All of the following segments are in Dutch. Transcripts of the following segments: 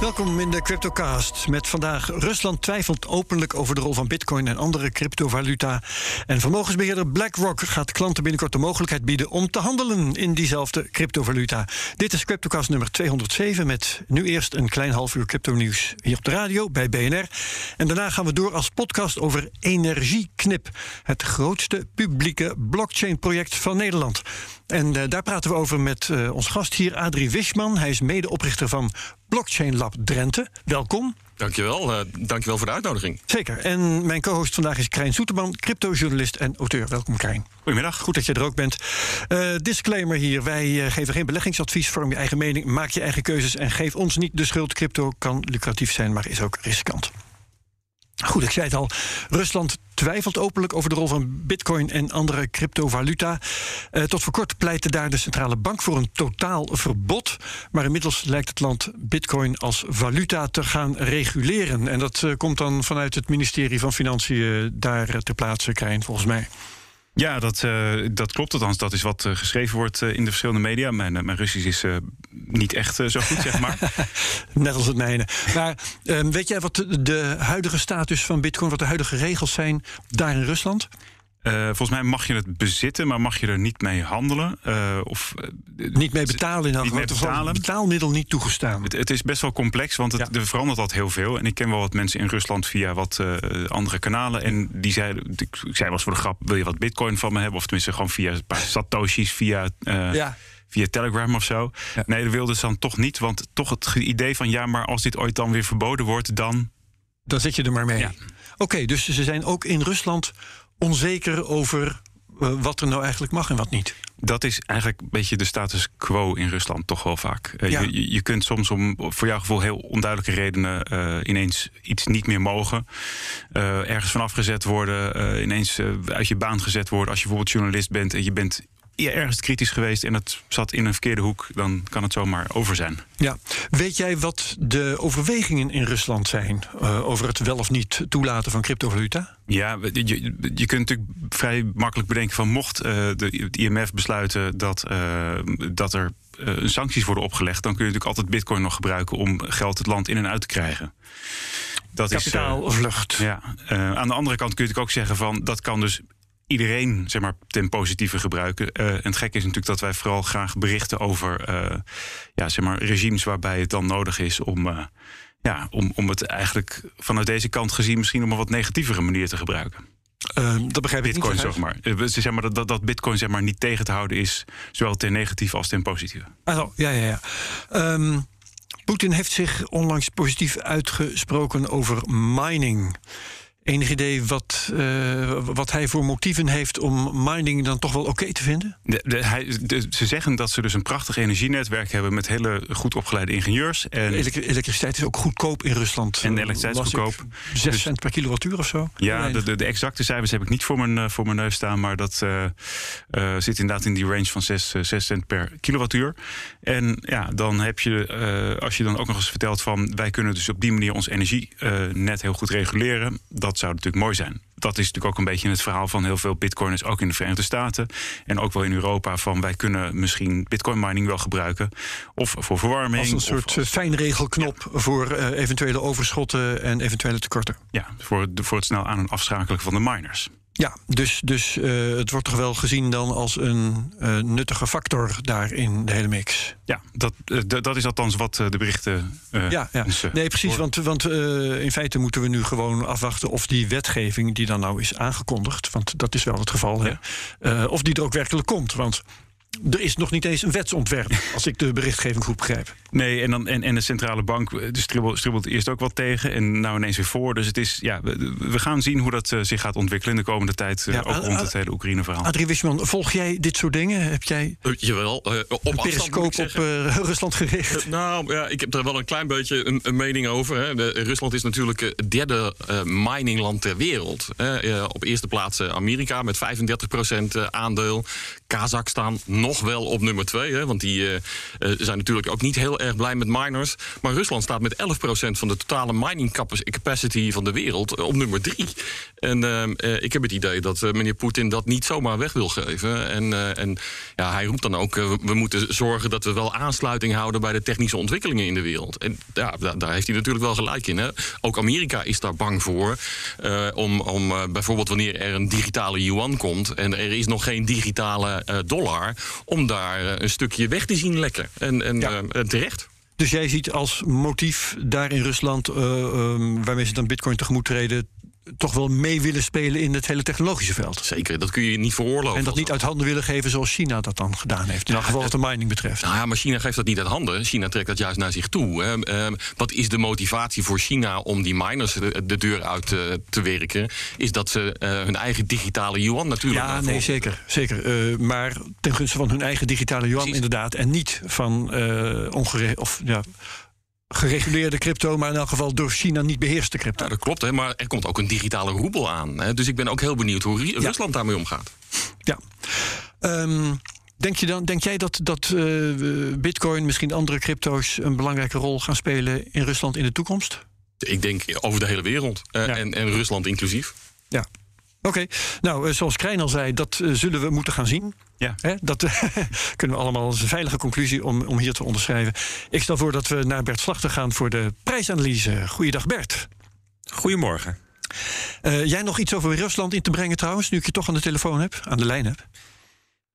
Welkom in de CryptoCast. Met vandaag Rusland twijfelt openlijk over de rol van Bitcoin en andere cryptovaluta. En vermogensbeheerder BlackRock gaat klanten binnenkort de mogelijkheid bieden om te handelen in diezelfde cryptovaluta. Dit is CryptoCast nummer 207 met nu eerst een klein half uur crypto-nieuws hier op de radio bij BNR. En daarna gaan we door als podcast over Energieknip, het grootste publieke blockchain-project van Nederland. En uh, daar praten we over met uh, ons gast hier, Adrie Wischman. Hij is medeoprichter van Blockchain Lab Drenthe. Welkom. Dankjewel, uh, dankjewel voor de uitnodiging. Zeker. En mijn co-host vandaag is Krijn Soeterman, cryptojournalist en auteur. Welkom Krijn. Goedemiddag. Goed dat je er ook bent. Uh, disclaimer hier, wij geven geen beleggingsadvies, vorm je eigen mening, maak je eigen keuzes en geef ons niet de schuld. Crypto kan lucratief zijn, maar is ook riskant. Goed, ik zei het al. Rusland twijfelt openlijk over de rol van bitcoin en andere cryptovaluta. Uh, tot voor kort pleitte daar de centrale bank voor een totaal verbod. Maar inmiddels lijkt het land bitcoin als valuta te gaan reguleren. En dat uh, komt dan vanuit het ministerie van Financiën daar ter plaatse, krijgen, volgens mij. Ja, dat, uh, dat klopt. Althans, dat is wat uh, geschreven wordt uh, in de verschillende media. Mijn, mijn Russisch is niet echt zo goed, zeg maar. Net als het mijne. Maar ehm, weet jij wat de huidige status van Bitcoin, wat de huidige regels zijn daar in Rusland? Uh, volgens mij mag je het bezitten, maar mag je er niet mee handelen. Uh, of, uh, niet mee betalen in mee betalen. betaalmiddel niet toegestaan. Het, het, is best wel complex, want het, ja. er verandert dat heel veel. En ik ken wel wat mensen in Rusland via wat andere kanalen. En die zeiden, ik, ik zei wel eens voor de grap, wil je wat bitcoin van me hebben? Of tenminste gewoon via een paar satoshis, via... Ja via Telegram of zo. Ja. Nee, dat wilden ze dan toch niet. Want toch het idee van ja, maar als dit ooit dan weer verboden wordt, dan. Dan zit je er maar mee. Ja. Oké, okay, dus ze zijn ook in Rusland onzeker over uh, wat er nou eigenlijk mag en wat niet. Dat is eigenlijk een beetje de status quo in Rusland toch wel vaak. Ja. je, je, kunt soms om voor jouw gevoel heel onduidelijke redenen uh, ineens iets niet meer mogen. ergens vanaf gezet worden, ineens uit je baan gezet worden als je bijvoorbeeld journalist bent en je bent ergens kritisch geweest en het zat in een verkeerde hoek, dan kan het zomaar over zijn. Ja. Weet jij wat de overwegingen in Rusland zijn uh, over het wel of niet toelaten van cryptovaluta? Ja, je, je kunt natuurlijk vrij makkelijk bedenken van mocht uh, de het IMF besluiten dat, uh, dat er sancties worden opgelegd, dan kun je natuurlijk altijd bitcoin nog gebruiken om geld het land in en uit te krijgen. Dat Kapitaalvlucht. Is, ja. aan de andere kant kun je natuurlijk ook zeggen van dat kan dus iedereen zeg maar, ten positieve gebruiken. Uh, en het gekke is natuurlijk dat wij vooral graag berichten over uh, ja, zeg maar, regimes waarbij het dan nodig is om, uh, ja, om, om het eigenlijk vanuit deze kant gezien misschien op een wat negatievere manier te gebruiken. dat begrijp ik Bitcoin, niet. Zeg maar. zeg maar dat, dat Bitcoin zeg maar, niet tegen te houden is, zowel ten negatieve als ten positieve. Also, ja, ja, ja. Um, Poetin heeft zich onlangs positief uitgesproken over mining. Enig idee wat, uh, wat hij voor motieven heeft om mining dan toch wel oké okay te vinden? De, de, hij, de, ze zeggen dat ze dus een prachtig energienetwerk hebben met hele goed opgeleide ingenieurs. En elektriciteit is ook goedkoop in Rusland. En de elektriciteit is goedkoop. 6 dus, cent per kilowattuur of zo? Ja, de, de, exacte cijfers heb ik niet voor mijn, uh, voor mijn neus staan. Maar dat uh, uh, zit inderdaad in die range van 6, 6 cent per kilowattuur. En ja, dan heb je, als je dan ook nog eens vertelt van wij kunnen dus op die manier ons energienet heel goed reguleren. Dat zou natuurlijk mooi zijn. Dat is natuurlijk ook een beetje het verhaal van heel veel bitcoiners, ook in de Verenigde Staten en ook wel in Europa. Van wij kunnen misschien bitcoin mining wel gebruiken. Of voor verwarming. Als een soort als, fijnregelknop ja. voor uh, eventuele overschotten en eventuele tekorten. Ja, voor, de, voor het snel aan- en afschakelen van de miners. Ja, dus, dus uh, het wordt toch wel gezien dan als een uh, nuttige factor daar in de hele mix. Ja, dat, uh, dat is althans wat de berichten. ja, ja. Ons, nee, precies. Want, want in feite moeten we nu gewoon afwachten of die wetgeving die dan nou is aangekondigd, want dat is wel het geval, hè, of die er ook werkelijk komt. Want er is nog niet eens een wetsontwerp, als ik de berichtgeving goed begrijp. Nee, en, dan, en, en de centrale bank eh, dus stribbelt, eerst ook wat tegen en nou ineens weer voor. Dus het is, ja, we, we gaan zien hoe dat uh, zich gaat ontwikkelen in de komende tijd. Uh, Ja, ook rond het hele Oekraïne-verhaal. Adrie Wisman, volg jij dit soort dingen? Heb jij Eh, jawel, eh, op een periscoop op eh, Rusland gericht? Nou ja, ik heb er wel een klein beetje een, een mening over. Hè. De- Rusland is natuurlijk eh, het derde eh, miningland ter wereld. hè. Eh, op eerste plaats eh, Amerika met 35% eh, aandeel. Kazachstan nog wel op nummer 2. Hè, want die eh, eh, zijn natuurlijk ook niet heel erg blij met miners. Maar Rusland staat met 11% van de totale mining capac- capacity van de wereld eh, op nummer 3. En ik heb het idee dat meneer Poetin dat niet zomaar weg wil geven. En, en ja, hij roept dan ook, we moeten zorgen dat we wel aansluiting houden bij de technische ontwikkelingen in de wereld. En ja, da- daar heeft hij natuurlijk wel gelijk in. Hè. Ook Amerika is daar bang voor. om om bijvoorbeeld wanneer er een digitale yuan komt en er is nog geen digitale dollar, om daar eh, een stukje weg te zien lekken. En, en Ja. eh, terecht. Dus jij ziet als motief daar in Rusland, ehm, waarmee ze dan Bitcoin tegemoet treden, toch wel mee willen spelen in het hele technologische veld. Zeker, dat kun je niet veroorloven. En dat niet uit handen willen geven zoals China dat dan gedaan heeft. In elk geval wat de mining betreft. Nou ja, maar China geeft dat niet uit handen. China trekt dat juist naar zich toe. Hè. Ehm, wat is de motivatie voor China om die miners de, de deur uit eh, te werken? Is dat ze eh, hun eigen digitale yuan natuurlijk... Ja, nee, zeker. zeker. Eh, maar ten gunste van hun eigen digitale yuan Precies. inderdaad. En niet van ongere of, ja, gereguleerde crypto, maar in elk geval door China niet beheerste crypto. Ja, dat klopt, hè, maar er komt ook een digitale roebel aan. Hè. Dus ik ben ook heel benieuwd hoe Ru- Rusland daarmee omgaat. Ja. Ehm, denk, je dan, denk jij dat, dat eh, Bitcoin, misschien andere crypto's, een belangrijke rol gaan spelen in Rusland in de toekomst? Ik denk over de hele wereld. eh, Ja. en, en Rusland inclusief. Ja. Oké, nou, eh, zoals Krijn al zei, dat eh, zullen we moeten gaan zien. Ja. Hè, dat kunnen we allemaal als een veilige conclusie om, om hier te onderschrijven. Ik stel voor dat we naar Bert Slachter gaan voor de prijsanalyse. Goeiedag Bert. Goedemorgen. Eh, jij nog iets over Rusland in te brengen trouwens, nu ik je toch aan de telefoon heb, aan de lijn heb?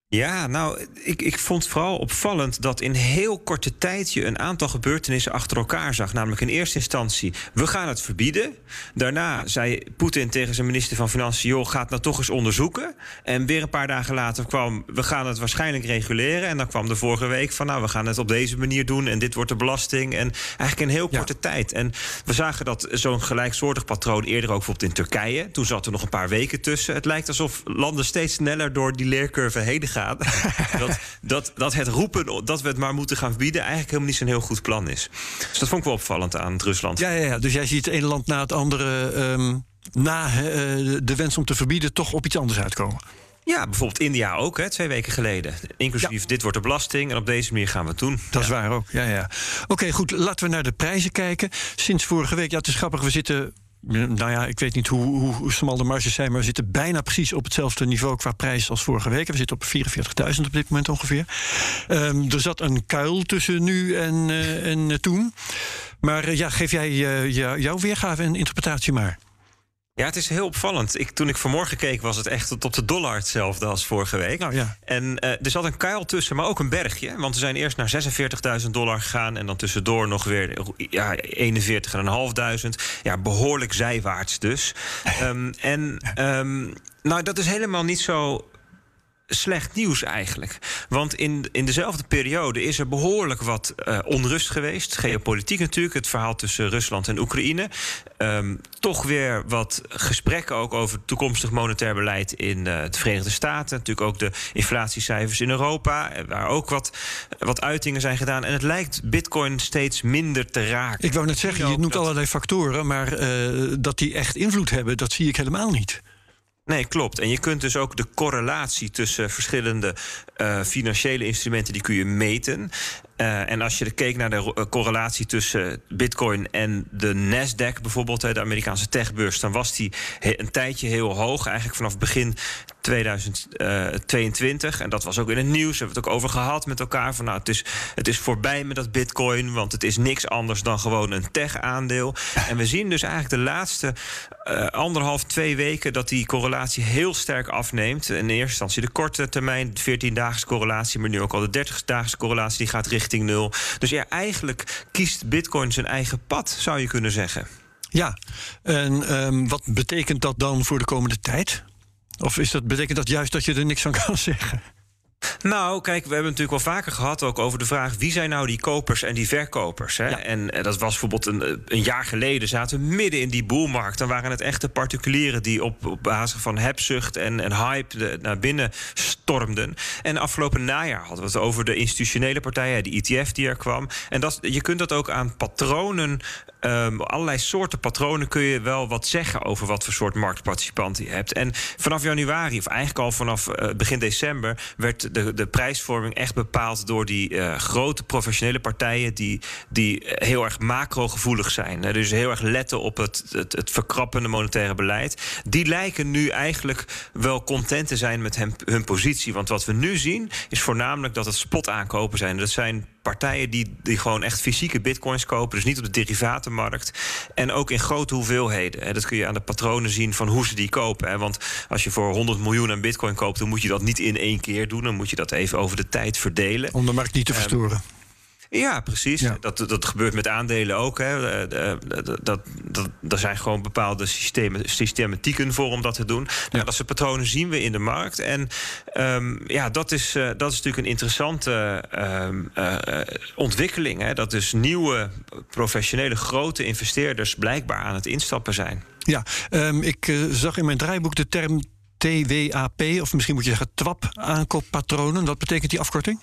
Ja, nou, ik, ik vond vooral opvallend dat in heel korte tijd je een aantal gebeurtenissen achter elkaar zag. Namelijk in eerste instantie, we gaan het verbieden. Daarna zei Poetin tegen zijn minister van Financiën, joh, ga het nou toch eens onderzoeken. En weer een paar dagen later kwam, we gaan het waarschijnlijk reguleren. En dan kwam de vorige week van, nou, we gaan het op deze manier doen. En dit wordt de belasting. En eigenlijk in heel Ja. korte tijd. En we zagen dat zo'n gelijksoortig patroon eerder ook bijvoorbeeld in Turkije. Toen zat er nog een paar weken tussen. Het lijkt alsof landen steeds sneller door die leercurve heen gaan. dat, dat, dat het roepen dat we het maar moeten gaan verbieden... eigenlijk helemaal niet zo'n heel goed plan is. Dus dat vond ik wel opvallend aan het Rusland. Ja, ja, ja. dus jij ziet het ene land na het andere ehm, na eh, de wens om te verbieden toch op iets anders uitkomen. Ja, bijvoorbeeld India ook, hè, twee weken geleden. Inclusief dit wordt de belasting en op deze manier gaan we het doen. Dat is waar ook. Ja, ja. Oké, goed. Laten we naar de prijzen kijken. Sinds vorige week, ja, het is grappig, we zitten. Nou ja, ik weet niet hoe, hoe, hoe smal de marges zijn, maar we zitten bijna precies op hetzelfde niveau qua prijs als vorige week. We zitten op 44.000 op dit moment ongeveer. Ehm, er zat een kuil tussen nu en, eh, en eh, toen. Maar eh, ja, geef jij eh, jou- jouw weergave en interpretatie maar. Ja, het is heel opvallend. Ik, toen ik vanmorgen keek, was het echt tot op de dollar hetzelfde als vorige week. Nou ja. En eh, er zat een kuil tussen, maar ook een bergje. Want we zijn eerst naar 46.000 dollar gegaan... en dan tussendoor nog weer ja, 41.500. Ja, behoorlijk zijwaarts dus. Ehm, en ehm, nou, dat is helemaal niet zo slecht nieuws eigenlijk. Want in, in dezelfde periode is er behoorlijk wat eh, onrust geweest. Geopolitiek natuurlijk, het verhaal tussen Rusland en Oekraïne. Ehm, toch weer wat gesprekken ook over toekomstig monetair beleid in eh, de Verenigde Staten. Natuurlijk ook de inflatiecijfers in Europa, eh, waar ook wat, wat uitingen zijn gedaan. En het lijkt Bitcoin steeds minder te raken. Ik wou net zeggen, je noemt allerlei factoren, maar dat die echt invloed hebben, dat zie ik helemaal niet. Nee, klopt. En je kunt dus ook de correlatie tussen verschillende eh, financiële instrumenten, die kun je meten. Eh, en als je keek naar de eh, correlatie tussen Bitcoin en de Nasdaq bijvoorbeeld, de Amerikaanse techbeurs, dan was die een tijdje heel hoog, eigenlijk vanaf begin 2022. En dat was ook in het nieuws, hebben het ook over gehad met elkaar. Van nou, het is, het is voorbij met dat Bitcoin, want het is niks anders dan gewoon een tech-aandeel. En we zien dus eigenlijk de laatste eh, anderhalf, twee weken dat die correlatie heel sterk afneemt. In eerste instantie de korte termijn, de 14-daagse correlatie, maar nu ook al de 30-daagse correlatie, die gaat richting Dus ja, eigenlijk kiest Bitcoin zijn eigen pad, zou je kunnen zeggen. Ja, en ehm, wat betekent dat dan voor de komende tijd? Of is dat, betekent dat juist dat je er niks van kan zeggen? Nou, kijk, we hebben het natuurlijk wel vaker gehad ook over de vraag... wie zijn nou die kopers en die verkopers? Hè? En eh, dat was bijvoorbeeld een, een jaar geleden... zaten we midden in die boelmarkt. Dan waren het echte particulieren die op, op basis van hebzucht en, en hype... De, naar binnen stormden. En afgelopen najaar hadden we het over de institutionele partijen... die ETF die er kwam. En dat, je kunt dat ook aan patronen... Um, allerlei soorten patronen kun je wel wat zeggen over wat voor soort marktparticipant je hebt. En vanaf januari, of eigenlijk al vanaf uh, begin december, werd de, de prijsvorming echt bepaald door die uh, grote professionele partijen die, die heel erg macro-gevoelig zijn. Dus heel erg letten op het, het, het, verkrappende monetaire beleid. Die lijken nu eigenlijk wel content te zijn met hem, hun positie. Want wat we nu zien, is voornamelijk dat het spot aankopen zijn. Dat zijn partijen die, die gewoon echt fysieke bitcoins kopen. Dus niet op de derivatenmarkt. En ook in grote hoeveelheden. Dat kun je aan de patronen zien van hoe ze die kopen. Want als je voor 100 miljoen aan bitcoin koopt, dan moet je dat niet in één keer doen. Dan moet je dat even over de tijd verdelen. Om de markt niet te ehm, verstoren. Ja, precies. Dat, dat gebeurt met aandelen ook. Hè. Dat, dat, dat, er zijn gewoon bepaalde systemen, systematieken voor om dat te doen. Nou, dat soort patronen zien we in de markt. En um, ja, dat is, uh, dat is natuurlijk een interessante um, uh, ontwikkeling. Hè. Dat dus nieuwe professionele grote investeerders blijkbaar aan het instappen zijn. Ja, um, ik uh, zag in mijn draaiboek de term TWAP, of misschien moet je zeggen TWAP, aankooppatronen. Wat betekent die afkorting?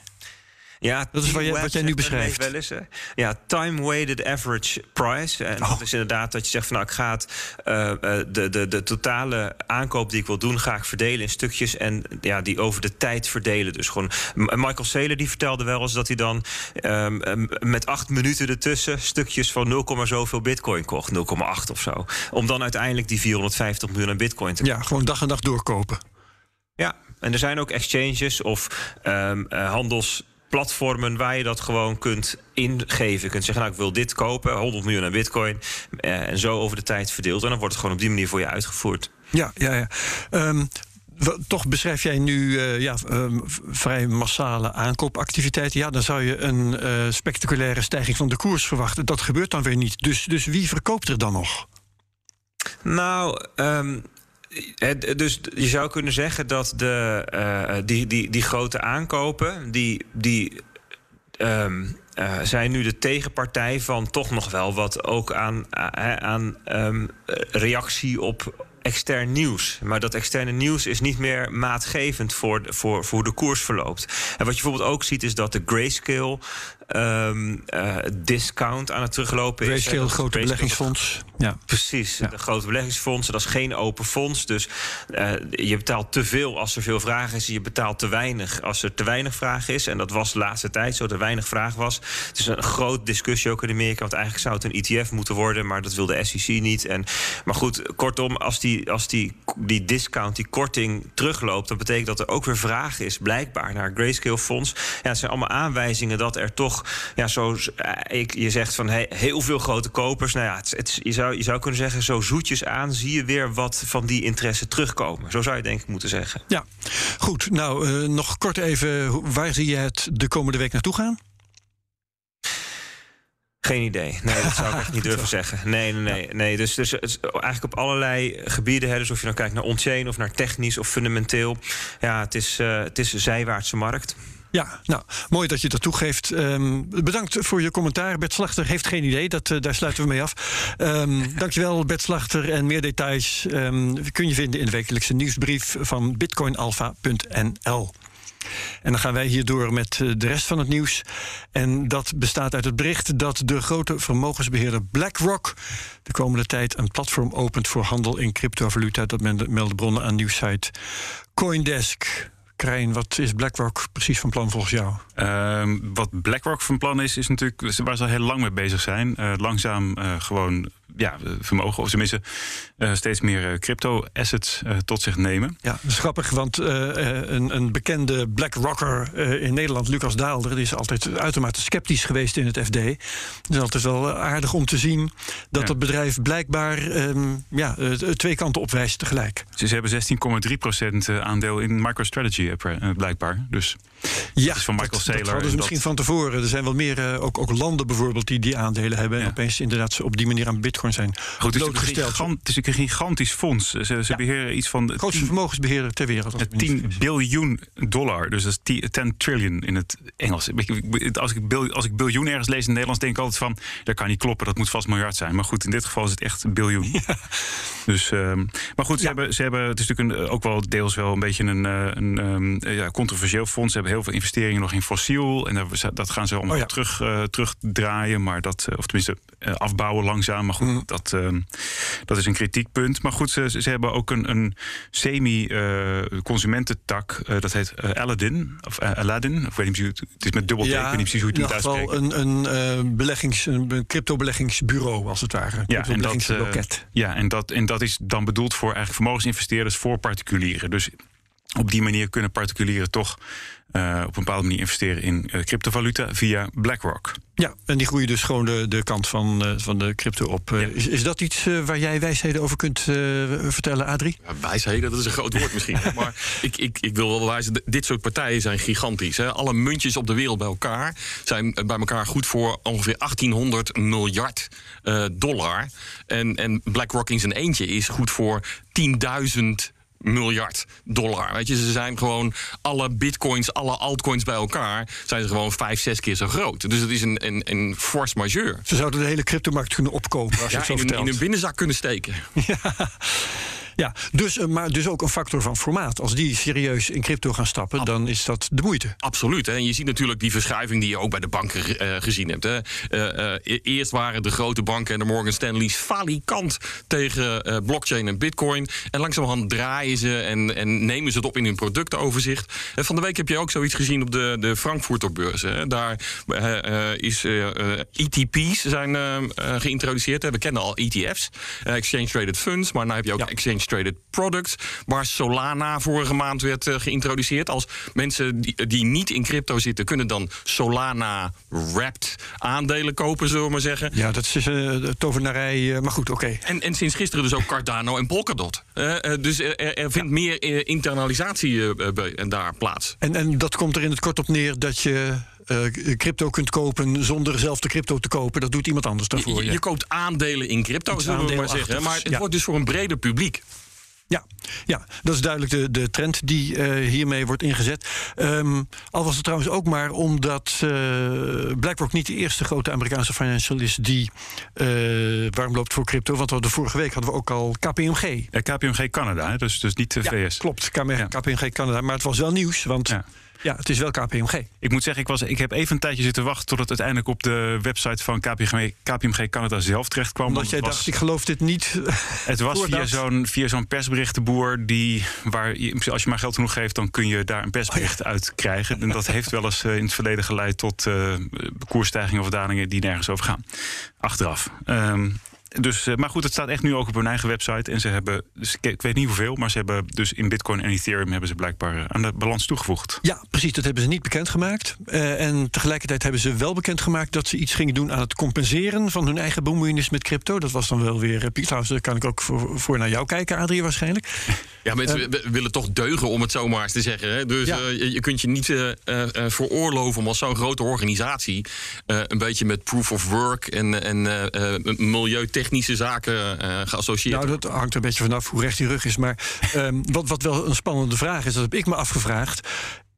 Ja, dat is wat jij, wat jij nu beschrijft. Wel eens, ja, time-weighted average price. En oh. dat is inderdaad dat je zegt van nou, ik ga het, uh, de, de, de totale aankoop die ik wil doen, ga ik verdelen in stukjes en ja, die over de tijd verdelen. Dus gewoon Michael Saylor die vertelde wel eens dat hij dan um, met acht minuten ertussen stukjes van 0, zoveel bitcoin kocht, 0,8 of zo. Om dan uiteindelijk die 450 miljoen aan bitcoin te Ja, gewoon dag en dag doorkopen. Ja, en er zijn ook exchanges of um, uh, handels platformen waar je dat gewoon kunt ingeven. Je kunt zeggen, nou, ik wil dit kopen, 100 miljoen aan bitcoin. Eh, en zo over de tijd verdeeld. En dan wordt het gewoon op die manier voor je uitgevoerd. Ja, ja, ja. Um, toch beschrijf jij nu uh, ja, um, vrij massale aankoopactiviteiten. Ja, dan zou je een uh, spectaculaire stijging van de koers verwachten. Dat gebeurt dan weer niet. Dus, dus wie verkoopt er dan nog? Nou, um, dus je zou kunnen zeggen dat de, uh, die, die, die grote aankopen, die, die um, uh, zijn nu de tegenpartij van toch nog wel wat ook aan, aan um, reactie op extern nieuws. Maar dat externe nieuws is niet meer maatgevend voor, voor, voor hoe de koers verloopt. En wat je bijvoorbeeld ook ziet is dat de grayscale um, uh, discount aan het teruglopen is. Grayscale, grote beleggingsfonds. Ja. Precies, de grote beleggingsfondsen. Dat is geen open fonds. Dus uh, je betaalt te veel als er veel vraag is. Je betaalt te weinig als er te weinig vraag is. En dat was de laatste tijd zo, er weinig vraag was. Het is een grote discussie ook in Amerika. Want eigenlijk zou het een ETF moeten worden. Maar dat wil de SEC niet. En, maar goed, kortom, als die, als die, die discount, die korting terugloopt... dan betekent dat er ook weer vraag is, blijkbaar, naar Grayscale fonds. Ja, het zijn allemaal aanwijzingen dat er toch ja, zo, eh, je zegt van hey, heel veel grote kopers. Nou ja, het, het, je, zou, je zou kunnen zeggen, zo zoetjes aan zie je weer wat van die interesse terugkomen. Zo zou je denk ik moeten zeggen. Ja, goed. Nou, uh, nog kort even, waar zie je het de komende week naartoe gaan? Geen idee. Nee, dat zou ik echt niet durven zeggen. Nee, nee, nee. nee. Dus, dus eigenlijk op allerlei gebieden, hè, dus of je nou kijkt naar on-chain of naar technisch of fundamenteel. Ja, het is, uh, het is een zijwaartse markt. Ja, nou, mooi dat je dat toegeeft. Um, bedankt voor je commentaar. Bert Slachter heeft geen idee, dat, uh, daar sluiten we mee af. Um, dankjewel, Bert Slachter. En meer details um, kun je vinden in de wekelijkse nieuwsbrief van bitcoinalpha.nl. En dan gaan wij hier door met eh, de rest van het nieuws. En dat bestaat uit het bericht dat de grote vermogensbeheerder BlackRock de komende tijd een platform opent voor handel in cryptovaluta. Dat melden bronnen aan nieuwsite Coindesk. Krijn, wat is BlackRock precies van plan volgens jou? Uh, wat BlackRock van plan is, is natuurlijk waar ze al heel lang mee bezig zijn. Uh, langzaam uh, gewoon ja, vermogen, of tenminste uh, steeds meer crypto-assets uh, tot zich nemen. Ja, dat is grappig, want uh, een, een, bekende BlackRocker in Nederland, Lucas Daalder, die is altijd uitermate sceptisch geweest in het FD. Het is altijd wel aardig om te zien dat ja. dat bedrijf blijkbaar um, ja, twee kanten opwijst tegelijk. Dus ze hebben 16,3% aandeel in MicroStrategy, blijkbaar. Dus ja, dat is van Michael Saylor. Dat hadden ze misschien van tevoren. Er zijn wel meer, ook, ook landen bijvoorbeeld, die die aandelen hebben. En opeens inderdaad op die manier aan Bitcoin zijn Goed, het is, gigant- het is een gigantisch fonds. Ze, ze Ja. beheren iets van Grootste 10 vermogensbeheerder ter wereld. als ik me niet 10 vergis. biljoen dollar. Dus dat is 10 10 trillion in het Engels. Als ik, bil- als ik biljoen ergens lees in het Nederlands, denk ik altijd van... dat kan niet kloppen, dat moet vast miljard zijn. Maar goed, in dit geval is het echt biljoen. Dus, ehm, maar goed, ze, Ja. hebben, ze hebben... Het is natuurlijk een, ook wel deels wel een beetje een, eh, een ehm, eh, ja, controversieel fonds. Ze hebben heel veel investeringen nog in fossiel. En daar- dat gaan ze allemaal Oh ja. terug, eh, terugdraaien. Maar dat, eh, of tenminste eh, afbouwen langzaam. Maar goed, Mhm. dat, ehm, dat is een kritiekpunt. Maar goed, ze, ze hebben ook een, een semi-consumententak. eh, dat heet eh, Aladdin. Of eh, Aladdin. Of weet niet precies, het is met dubbel T. ik weet niet precies hoe je in het moet uitspreken. een, een, eh, beleggings, een crypto-beleggingsbureau, als het ware. Een Ja, en dat, eh, ja en, dat, en dat is dan bedoeld voor eigenlijk vermogensinvesteerders voor particulieren. Dus op die manier kunnen particulieren toch eh, op een bepaalde manier investeren in eh, cryptovaluta via BlackRock. Ja, en die groeien dus gewoon de, de kant van, eh, van de crypto op. Ja. is, is dat iets waar jij wijsheden over kunt eh, vertellen, Adrie? Ja, wijsheden, dat is een groot woord misschien. maar ik, ik, ik wil wel wijzen, dit soort partijen zijn gigantisch. Hè. Alle muntjes op de wereld bij elkaar zijn bij elkaar goed voor ongeveer 1800 miljard eh, dollar. En, en BlackRock in zijn eentje is goed voor 10.000 miljard dollar. Weet je, ze zijn gewoon alle bitcoins, alle altcoins bij elkaar... zijn ze gewoon vijf, zes keer zo groot. Dus het is een, een, een force majeure. Ze zouden de hele cryptomarkt kunnen opkopen als je Ja, het zo in, een, in een binnenzak kunnen steken. Ja, dus, eh, maar dus ook een factor van formaat. Als die serieus in crypto gaan stappen, dan is dat de moeite. Absoluut. Hè. En je ziet natuurlijk die verschuiving die je ook bij de banken eh, gezien hebt. Hè. Eh, e- eerst waren de grote banken en de Morgan Stanley's falikant tegen blockchain en bitcoin. En langzamerhand draaien ze en, en nemen ze het op in hun productenoverzicht. En van de week heb je ook zoiets gezien op de, de Frankfurter beurs. Hè. Daar is ETP's zijn eh, eh, geïntroduceerd. Hè. We kennen al ETF's, Exchange Traded Funds. Maar nu heb je ook Ja. Exchange Traded Products. Waar Solana vorige maand werd eh, geïntroduceerd. Als mensen die, die niet in crypto zitten, kunnen dan Solana wrapped aandelen kopen, zullen we maar zeggen. Ja, dat is de tovenarij. eh, maar goed, oké. En, en sinds gisteren dus ook Cardano en Polkadot. Dus er, vindt meer internalisatie bij- en daar plaats. En, en dat komt er in het kort op neer dat je eh, crypto kunt kopen zonder zelf de crypto te kopen. Dat doet iemand anders Je, daarvoor. je- koopt aandelen in crypto, zullen we maar zeggen. Maar het ja. wordt dus voor een breder publiek. Ja, ja, dat is duidelijk de, de trend die eh, hiermee wordt ingezet. Ehm, al was het trouwens ook maar omdat eh, BlackRock niet de eerste grote Amerikaanse financial is die eh, warm loopt voor crypto. Want we hadden vorige week hadden we ook al KPMG. Ja, KPMG Canada, hè, dus, dus niet de Ja, VS. klopt, KPMG, Ja. KPMG Canada. Maar het was wel nieuws, want ja. Ja. het is wel KPMG. Ik moet zeggen, ik, was, ik heb even een tijdje zitten wachten... tot het uiteindelijk op de website van KPMG, KPMG Canada zelf terecht kwam. Omdat jij was- dacht, ik geloof dit niet. Het was via zo'n, via zo'n persberichtenboer die, waar je, als je maar geld genoeg geeft, dan kun je daar een persbericht Oh uit krijgen. En dat heeft wel eens eh, in het verleden geleid tot eh koersstijgingen of dalingen die nergens over gaan. Achteraf. Ehm, dus, eh, maar goed, het staat echt nu ook op hun eigen website. En ze hebben, dus ik, weet niet hoeveel, maar ze hebben dus in Bitcoin en Ethereum hebben ze blijkbaar eh, aan de balans toegevoegd. Ja, precies. Dat hebben ze niet bekendgemaakt. Eh en tegelijkertijd hebben ze wel bekendgemaakt dat ze iets gingen doen aan het compenseren van hun eigen bemoeienis met crypto. Dat was dan wel weer. eh, Trouwens, daar kan ik ook voor, voor naar jou kijken, Adrie, waarschijnlijk. Ja, mensen we willen toch deugen, om het zo maar eens te zeggen. Hè? Dus Ja. eh, je, je kunt je niet eh, eh, eh, veroorloven om als zo'n grote organisatie... eh, een beetje met proof of work en, en eh, milieutechnische zaken eh, geassocieerd Nou, dat hangt er een beetje vanaf hoe recht die rug is. Maar ehm, wat, wat wel een spannende vraag is, dat heb ik me afgevraagd.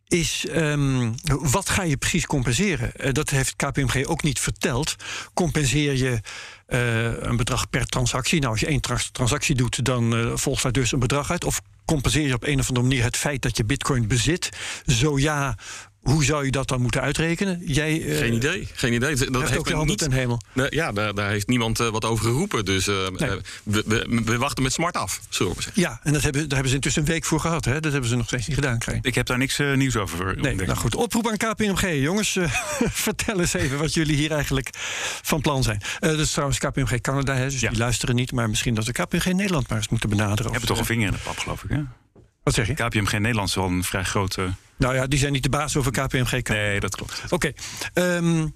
Is ehm, wat ga je precies compenseren? Eh, dat heeft KPMG ook niet verteld. Compenseer je eh, een bedrag per transactie? Nou, als je één trans- transactie doet, dan eh, volgt daar dus een bedrag uit. Of compenseer je op een of andere manier het feit dat je Bitcoin bezit? Zo ja, hoe zou je dat dan moeten uitrekenen? Jij eh, Geen idee, geen idee. Dat heft ook handen niet- ten hemel. Nee, ja, daar, daar heeft niemand eh, wat over geroepen. Dus eh, Nee. we, we, we wachten met smart af, zullen we zeggen. Ja, en dat hebben, daar hebben ze intussen een week voor gehad. Hè? Dat hebben ze nog steeds niet gedaan, Krijn. Ik heb daar niks nieuws over. Nee, nou goed. Oproep aan KPMG. Jongens, eh, vertel eens even wat jullie hier eigenlijk van plan zijn. Eh dat is trouwens KPMG Canada, hè, dus Ja. die luisteren niet. Maar misschien dat we KPMG Nederland maar eens moeten benaderen. Je hebt Of, toch een vinger in de pap, geloof ik. Hè? Wat zeg je? KPMG Nederland is wel een vrij grote. Nou ja, die zijn niet de baas over KPMG. Nee, dat klopt. Oké. ehm,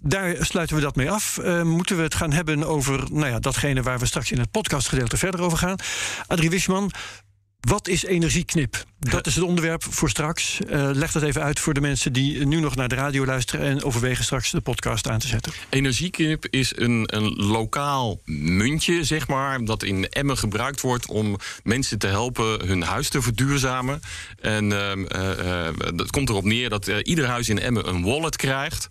daar sluiten we dat mee af. Eh, moeten we het gaan hebben over nou ja, datgene waar we straks in het podcastgedeelte verder over gaan. Adrie Wisman, wat is energieknip? dat is het onderwerp voor straks. Uh, leg dat even uit voor de mensen die nu nog naar de radio luisteren en overwegen straks de podcast aan te zetten. Energieknip is een, een lokaal muntje, zeg maar, dat in Emmen gebruikt wordt om mensen te helpen hun huis te verduurzamen. En uh, dat komt erop neer dat ieder huis in Emmen een wallet krijgt.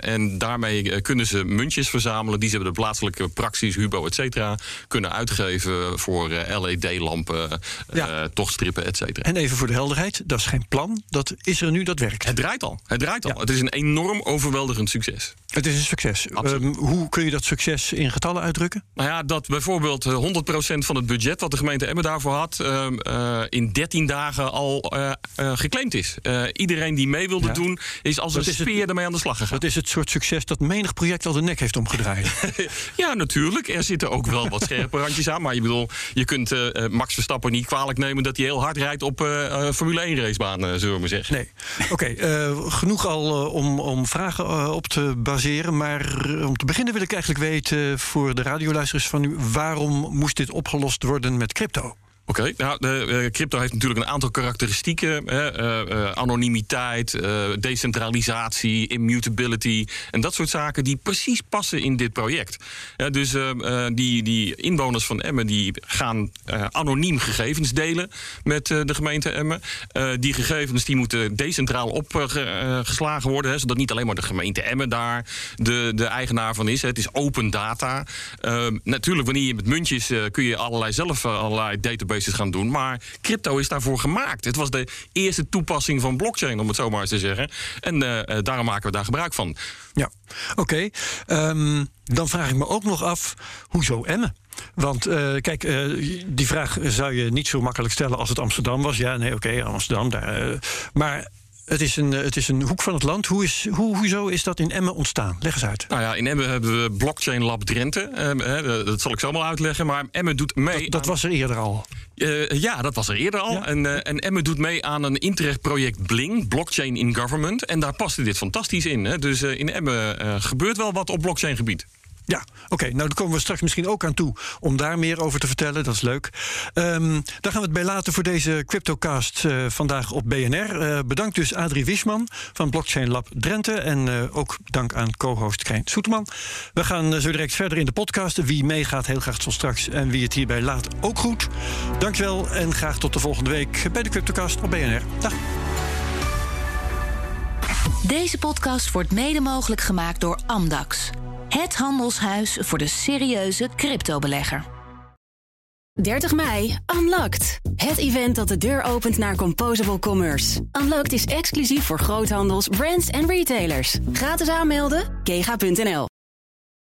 en daarmee kunnen ze muntjes verzamelen die ze bij de plaatselijke praxis, Hubo, et cetera, kunnen uitgeven voor LED-lampen, ja. tochtstrippen, et cetera. En even voor de helderheid, dat is geen plan. Dat is er nu, dat werkt. Het draait al. Het draait al. Het is een enorm overweldigend succes. Het is een succes. Um, hoe kun je dat succes in getallen uitdrukken? Nou ja, dat bijvoorbeeld 100% eh, van het budget wat de gemeente Emmen daarvoor had, uh, in 13 dagen al uh, geclaimd is. iedereen die mee wilde doen, is als dat een speer het, ermee aan de slag gegaan. Dat is het soort succes dat menig project al de nek heeft omgedraaid. ja, natuurlijk. Er zitten ook wel wat scherpe randjes aan. Maar je bedoel, je kunt Max Verstappen niet kwalijk nemen dat hij heel hard rijdt op Formule 1 racebaan, zullen we maar zeggen. Nee. Oké, genoeg al om, om vragen op te baseren. Maar eh, om te beginnen wil ik eigenlijk weten voor de radioluisteraars van u... waarom moest dit opgelost worden met crypto? Oké, nou, de, uh, crypto heeft natuurlijk een aantal karakteristieken: hè, uh, anonimiteit, decentralisatie, immutability en dat soort zaken die precies passen in dit project. Dus die, die inwoners van Emmen die gaan anoniem gegevens delen met de gemeente Emmen. die gegevens die moeten decentraal opgeslagen worden, hè, zodat niet alleen maar de gemeente Emmen daar de, de eigenaar van is. Hè. Het is open data. natuurlijk, wanneer je met muntjes kun je allerlei zelf allerlei databases gaan doen. Maar crypto is daarvoor gemaakt. Het was de eerste toepassing van blockchain, om het zo maar eens te zeggen. En uh, daarom maken we daar gebruik van. Ja, oké. Ehm, dan vraag ik me ook nog af, hoezo Emmen? Want uh, kijk, die vraag zou je niet zo makkelijk stellen als het Amsterdam was. Ja, nee, oké, Amsterdam. Daar, maar het is, een, het is een hoek van het land. Hoe is, hoe, hoezo is dat in Emmen ontstaan? Leg eens uit. Nou ja, in Emmen hebben we Blockchain Lab Drenthe. Eh, dat zal ik zo maar uitleggen. Maar Emmen doet mee. Dat, dat was er eerder al. Uh, ja, dat was er eerder al. En, uh, en Emmen doet mee aan een Interreg-project Bling, Blockchain in Government. En daar paste dit fantastisch in. Hè? Dus in Emmen gebeurt wel wat op blockchain-gebied. Ja, oké. nou, daar komen we straks misschien ook aan toe om daar meer over te vertellen. Dat is leuk. Um, daar gaan we het bij laten voor deze CryptoCast uh, vandaag op BNR. Uh, bedankt dus Adrie Wisman van Blockchain Lab Drenthe. En uh, ook dank aan co-host Krijn Soeterman. We gaan zo direct verder in de podcast. Wie meegaat, heel graag tot straks. En wie het hierbij laat, ook goed. Dankjewel en graag tot de volgende week bij de CryptoCast op BNR. Dag. Deze podcast wordt mede mogelijk gemaakt door Amdax. Het handelshuis voor de serieuze cryptobelegger. 30 mei, Unlocked. Het event dat de deur opent naar Composable Commerce. Unlocked is exclusief voor groothandels, brands en retailers. Gratis aanmelden, kega.nl.